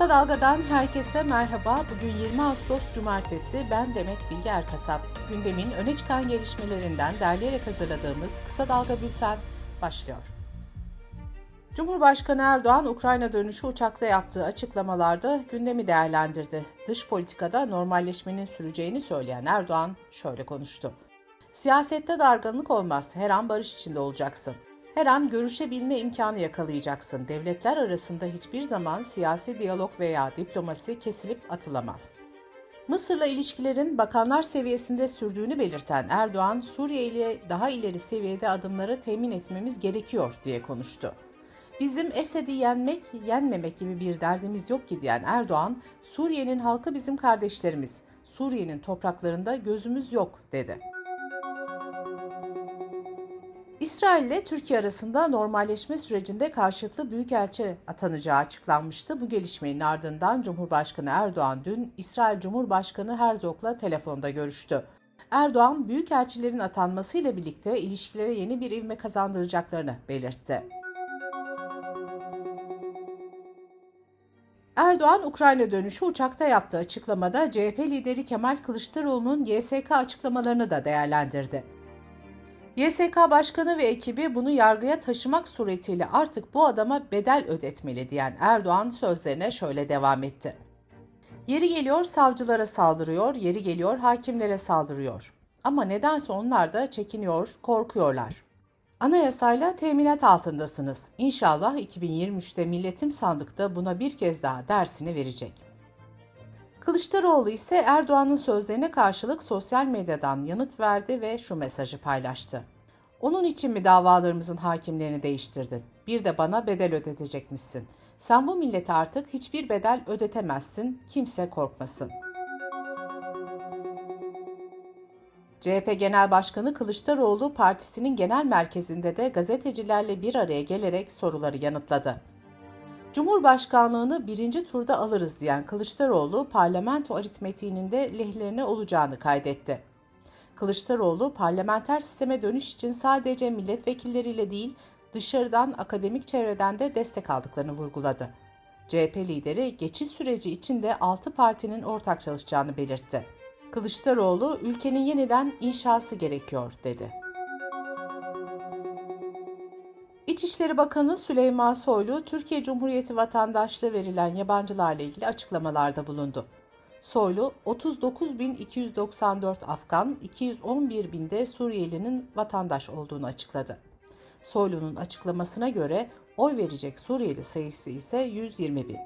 Kısa Dalga'dan herkese merhaba. Bugün 20 Ağustos Cumartesi. Ben Demet Bilge Erkasap. Gündemin öne çıkan gelişmelerinden derleyerek hazırladığımız Kısa Dalga Bülten başlıyor. Cumhurbaşkanı Erdoğan, Ukrayna dönüşü uçakla yaptığı açıklamalarda gündemi değerlendirdi. Dış politikada normalleşmenin süreceğini söyleyen Erdoğan şöyle konuştu. Siyasette dargınlık olmaz, her an barış içinde olacaksın. Her an görüşebilme imkanı yakalayacaksın. Devletler arasında hiçbir zaman siyasi diyalog veya diplomasi kesilip atılamaz. Mısır'la ilişkilerin bakanlar seviyesinde sürdüğünü belirten Erdoğan, Suriye ile daha ileri seviyede adımları temin etmemiz gerekiyor diye konuştu. Bizim Esed'i yenmek, yenmemek gibi bir derdimiz yok ki diyen Erdoğan, Suriye'nin halkı bizim kardeşlerimiz, Suriye'nin topraklarında gözümüz yok dedi. İsrail ile Türkiye arasında normalleşme sürecinde karşılıklı büyükelçi atanacağı açıklanmıştı. Bu gelişmenin ardından Cumhurbaşkanı Erdoğan dün İsrail Cumhurbaşkanı Herzog'la telefonda görüştü. Erdoğan, büyükelçilerin atanmasıyla birlikte ilişkilere yeni bir ivme kazandıracaklarını belirtti. Erdoğan, Ukrayna dönüşü uçakta yaptığı açıklamada CHP lideri Kemal Kılıçdaroğlu'nun YSK açıklamalarını da değerlendirdi. YSK Başkanı ve ekibi bunu yargıya taşımak suretiyle artık bu adama bedel ödetmeli diyen Erdoğan sözlerine şöyle devam etti. Yeri geliyor savcılara saldırıyor, yeri geliyor hakimlere saldırıyor. Ama nedense onlar da çekiniyor, korkuyorlar. Anayasayla teminat altındasınız. İnşallah 2023'te milletim sandıkta buna bir kez daha dersini verecek. Kılıçdaroğlu ise Erdoğan'ın sözlerine karşılık sosyal medyadan yanıt verdi ve şu mesajı paylaştı. Onun için mi davalarımızın hakimlerini değiştirdin? Bir de bana bedel ödetecekmişsin. Sen bu millete artık hiçbir bedel ödetemezsin, kimse korkmasın. CHP Genel Başkanı Kılıçdaroğlu partisinin genel merkezinde de gazetecilerle bir araya gelerek soruları yanıtladı. Cumhurbaşkanlığını birinci turda alırız diyen Kılıçdaroğlu parlamento aritmetiğinin de lehlerine olacağını kaydetti. Kılıçdaroğlu parlamenter sisteme dönüş için sadece milletvekilleriyle değil dışarıdan akademik çevreden de destek aldıklarını vurguladı. CHP lideri geçiş süreci için de 6 partinin ortak çalışacağını belirtti. Kılıçdaroğlu ülkenin yeniden inşası gerekiyor dedi. İçişleri Bakanı Süleyman Soylu, Türkiye Cumhuriyeti vatandaşlığı verilen yabancılarla ilgili açıklamalarda bulundu. Soylu, 39.294 Afgan, 211 binde Suriyelinin vatandaş olduğunu açıkladı. Soylu'nun açıklamasına göre oy verecek Suriyeli sayısı ise 120 bin.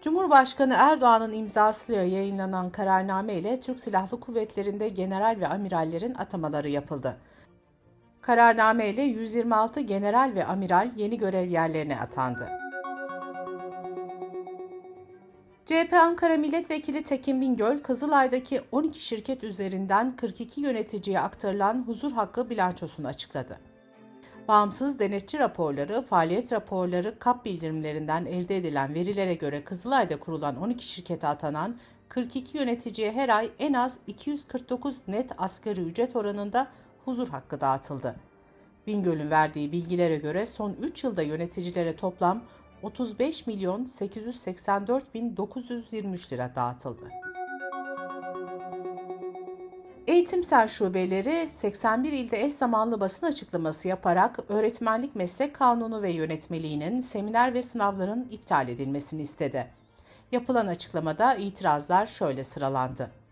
Cumhurbaşkanı Erdoğan'ın imzasıyla yayınlanan kararname ile Türk Silahlı Kuvvetleri'nde general ve amirallerin atamaları yapıldı. Kararname ile 126 general ve amiral yeni görev yerlerine atandı. CHP Ankara Milletvekili Tekin Bingöl, Kızılay'daki 12 şirket üzerinden 42 yöneticiye aktarılan huzur hakkı bilançosunu açıkladı. Bağımsız denetçi raporları, faaliyet raporları, kap bildirimlerinden elde edilen verilere göre Kızılay'da kurulan 12 şirkete atanan 42 yöneticiye her ay en az 249 net asgari ücret oranında huzur hakkı dağıtıldı. Bingöl'ün verdiği bilgilere göre son 3 yılda yöneticilere toplam 35 milyon 884 bin 923 lira dağıtıldı. Eğitimsel şubeleri 81 ilde eş zamanlı basın açıklaması yaparak öğretmenlik meslek kanunu ve yönetmeliğinin seminer ve sınavların iptal edilmesini istedi. Yapılan açıklamada itirazlar şöyle sıralandı.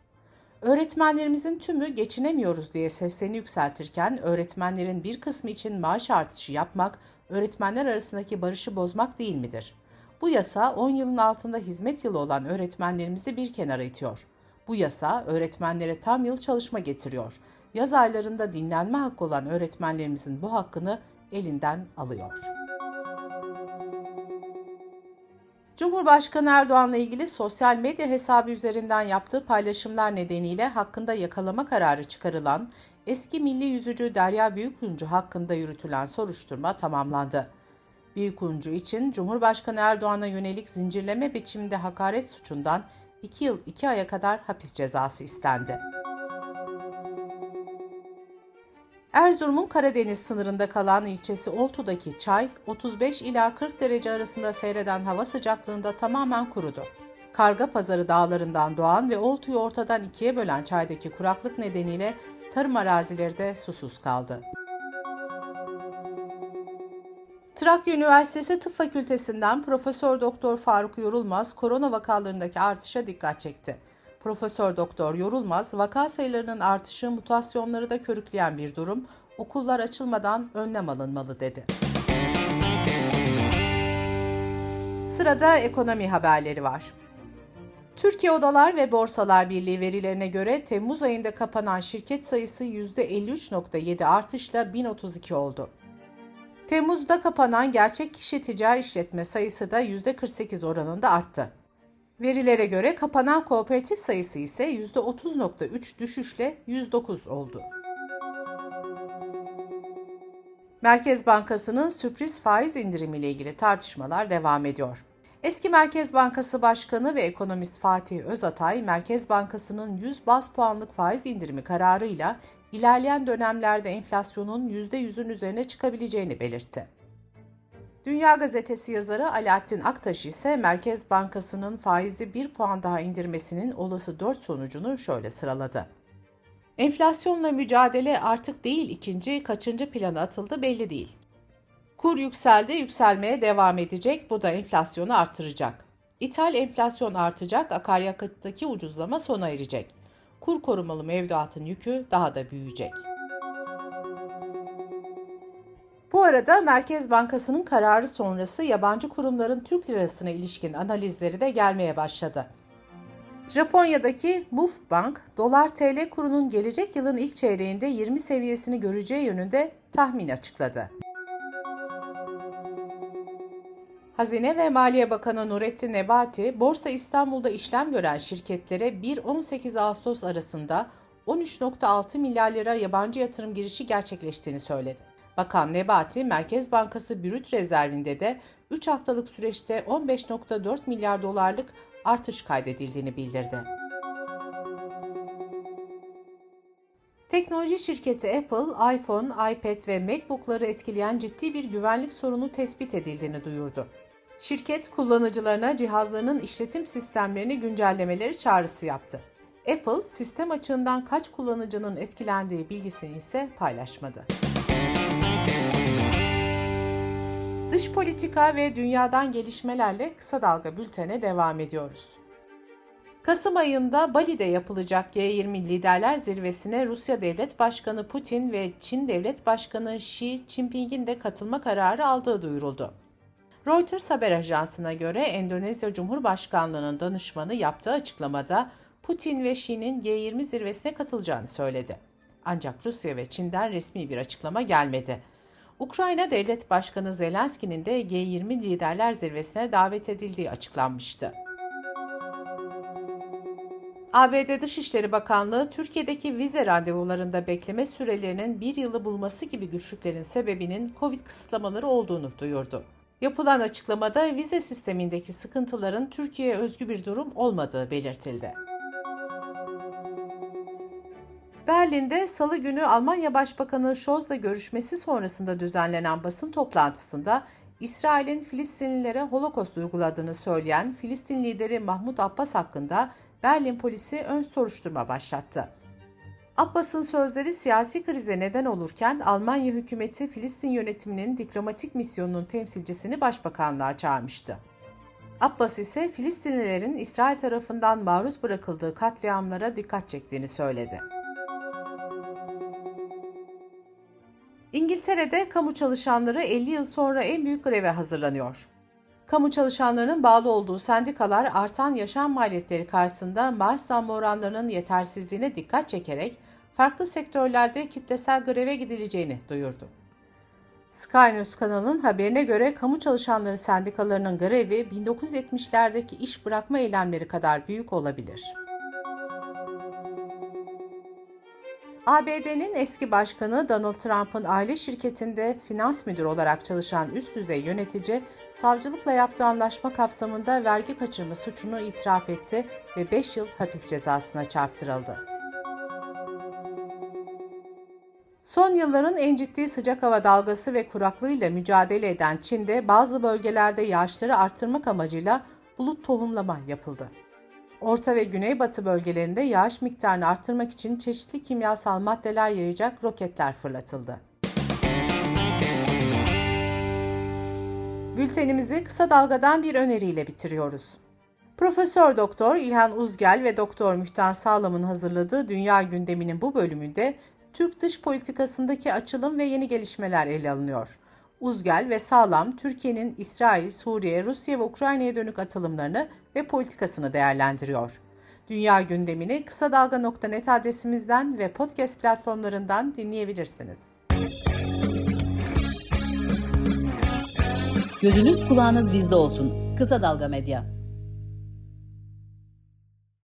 Öğretmenlerimizin tümü geçinemiyoruz diye seslerini yükseltirken öğretmenlerin bir kısmı için maaş artışı yapmak, öğretmenler arasındaki barışı bozmak değil midir? Bu yasa 10 yılın altında hizmet yılı olan öğretmenlerimizi bir kenara itiyor. Bu yasa öğretmenlere tam yıl çalışma getiriyor. Yaz aylarında dinlenme hakkı olan öğretmenlerimizin bu hakkını elinden alıyor.'' Cumhurbaşkanı Erdoğan'la ilgili sosyal medya hesabı üzerinden yaptığı paylaşımlar nedeniyle hakkında yakalama kararı çıkarılan eski milli yüzücü Derya Büyükuyuncu hakkında yürütülen soruşturma tamamlandı. Büyükuyuncu için Cumhurbaşkanı Erdoğan'a yönelik zincirleme biçimde hakaret suçundan 2 yıl 2 aya kadar hapis cezası istendi. Erzurum'un Karadeniz sınırında kalan ilçesi Oltu'daki çay, 35 ila 40 derece arasında seyreden hava sıcaklığında tamamen kurudu. Karga Pazarı dağlarından doğan ve Oltu'yu ortadan ikiye bölen çaydaki kuraklık nedeniyle tarım arazileri de susuz kaldı. Trakya Üniversitesi Tıp Fakültesinden Profesör Doktor Faruk Yorulmaz korona vakalarındaki artışa dikkat çekti. Profesör Doktor Yorulmaz, vaka sayılarının artışı mutasyonları da körükleyen bir durum, okullar açılmadan önlem alınmalı dedi. Sırada ekonomi haberleri var. Türkiye Odalar ve Borsalar Birliği verilerine göre Temmuz ayında kapanan şirket sayısı %53.7 artışla 1032 oldu. Temmuz'da kapanan gerçek kişi ticari işletme sayısı da %48 oranında arttı. Verilere göre kapanan kooperatif sayısı ise %30.3 düşüşle 109 oldu. Merkez Bankası'nın sürpriz faiz indirimiyle ilgili tartışmalar devam ediyor. Eski Merkez Bankası Başkanı ve ekonomist Fatih Özatay, Merkez Bankası'nın 100 bas puanlık faiz indirimi kararıyla ilerleyen dönemlerde enflasyonun %100'ün üzerine çıkabileceğini belirtti. Dünya Gazetesi yazarı Alaaddin Aktaş ise Merkez Bankası'nın faizi 1 puan daha indirmesinin olası 4 sonucunu şöyle sıraladı. Enflasyonla mücadele artık değil ikinci, kaçıncı plana atıldı belli değil. Kur yükseldi, yükselmeye devam edecek, bu da enflasyonu artıracak. İthal enflasyon artacak, akaryakıttaki ucuzlama sona erecek. Kur korumalı mevduatın yükü daha da büyüyecek. Bu arada Merkez Bankası'nın kararı sonrası yabancı kurumların Türk lirasına ilişkin analizleri de gelmeye başladı. Japonya'daki MUF Bank, dolar TL kurunun gelecek yılın ilk çeyreğinde 20 seviyesini göreceği yönünde tahmin açıkladı. Hazine ve Maliye Bakanı Nurettin Nebati, Borsa İstanbul'da işlem gören şirketlere 1-18 Ağustos arasında 13.6 milyar lira yabancı yatırım girişi gerçekleştiğini söyledi. Bakan Nebati, Merkez Bankası brüt rezervinde de 3 haftalık süreçte 15.4 milyar dolarlık artış kaydedildiğini bildirdi. Teknoloji şirketi Apple, iPhone, iPad ve MacBook'ları etkileyen ciddi bir güvenlik sorunu tespit edildiğini duyurdu. Şirket kullanıcılarına cihazlarının işletim sistemlerini güncellemeleri çağrısı yaptı. Apple, sistem açığından kaç kullanıcının etkilendiği bilgisini ise paylaşmadı. Dış politika ve dünyadan gelişmelerle kısa dalga bültene devam ediyoruz. Kasım ayında Bali'de yapılacak G20 liderler zirvesine Rusya Devlet Başkanı Putin ve Çin Devlet Başkanı Xi Jinping'in de katılma kararı aldığı duyuruldu. Reuters haber ajansına göre Endonezya Cumhurbaşkanlığı'nın danışmanı yaptığı açıklamada Putin ve Xi'nin G20 zirvesine katılacağını söyledi. Ancak Rusya ve Çin'den resmi bir açıklama gelmedi. Ukrayna Devlet Başkanı Zelenski'nin de G20 liderler zirvesine davet edildiği açıklanmıştı. ABD Dışişleri Bakanlığı, Türkiye'deki vize randevularında bekleme sürelerinin bir yılı bulması gibi güçlüklerin sebebinin COVID kısıtlamaları olduğunu duyurdu. Yapılan açıklamada vize sistemindeki sıkıntıların Türkiye'ye özgü bir durum olmadığı belirtildi. Berlin'de salı günü Almanya Başbakanı Scholz'la görüşmesi sonrasında düzenlenen basın toplantısında İsrail'in Filistinlilere Holocaust uyguladığını söyleyen Filistin lideri Mahmut Abbas hakkında Berlin polisi ön soruşturma başlattı. Abbas'ın sözleri siyasi krize neden olurken Almanya hükümeti Filistin yönetiminin diplomatik misyonunun temsilcisini başbakanlığa çağırmıştı. Abbas ise Filistinlilerin İsrail tarafından maruz bırakıldığı katliamlara dikkat çektiğini söyledi. İngiltere'de kamu çalışanları 50 yıl sonra en büyük greve hazırlanıyor. Kamu çalışanlarının bağlı olduğu sendikalar artan yaşam maliyetleri karşısında maaş zammı oranlarının yetersizliğine dikkat çekerek farklı sektörlerde kitlesel greve gidileceğini duyurdu. Sky News kanalının haberine göre kamu çalışanları sendikalarının grevi 1970'lerdeki iş bırakma eylemleri kadar büyük olabilir. ABD'nin eski başkanı Donald Trump'ın aile şirketinde finans müdürü olarak çalışan üst düzey yönetici, savcılıkla yaptığı anlaşma kapsamında vergi kaçırma suçunu itiraf etti ve 5 yıl hapis cezasına çarptırıldı. Son yılların en ciddi sıcak hava dalgası ve kuraklığıyla mücadele eden Çin'de bazı bölgelerde yağışları arttırmak amacıyla bulut tohumlama yapıldı. Orta ve Güneybatı bölgelerinde yağış miktarını arttırmak için çeşitli kimyasal maddeler yayacak roketler fırlatıldı. Bültenimizi kısa dalgadan bir öneriyle bitiriyoruz. Profesör Doktor İlhan Uzgel ve Doktor Mühtan Sağlam'ın hazırladığı Dünya gündeminin bu bölümünde Türk dış politikasındaki açılım ve yeni gelişmeler ele alınıyor. Uzgel ve Sağlam, Türkiye'nin İsrail, Suriye, Rusya ve Ukrayna'ya dönük atılımlarını ve politikasını değerlendiriyor. Dünya gündemini kısa dalga.net adresimizden ve podcast platformlarından dinleyebilirsiniz. Gözünüz kulağınız bizde olsun. Kısa Dalga Medya.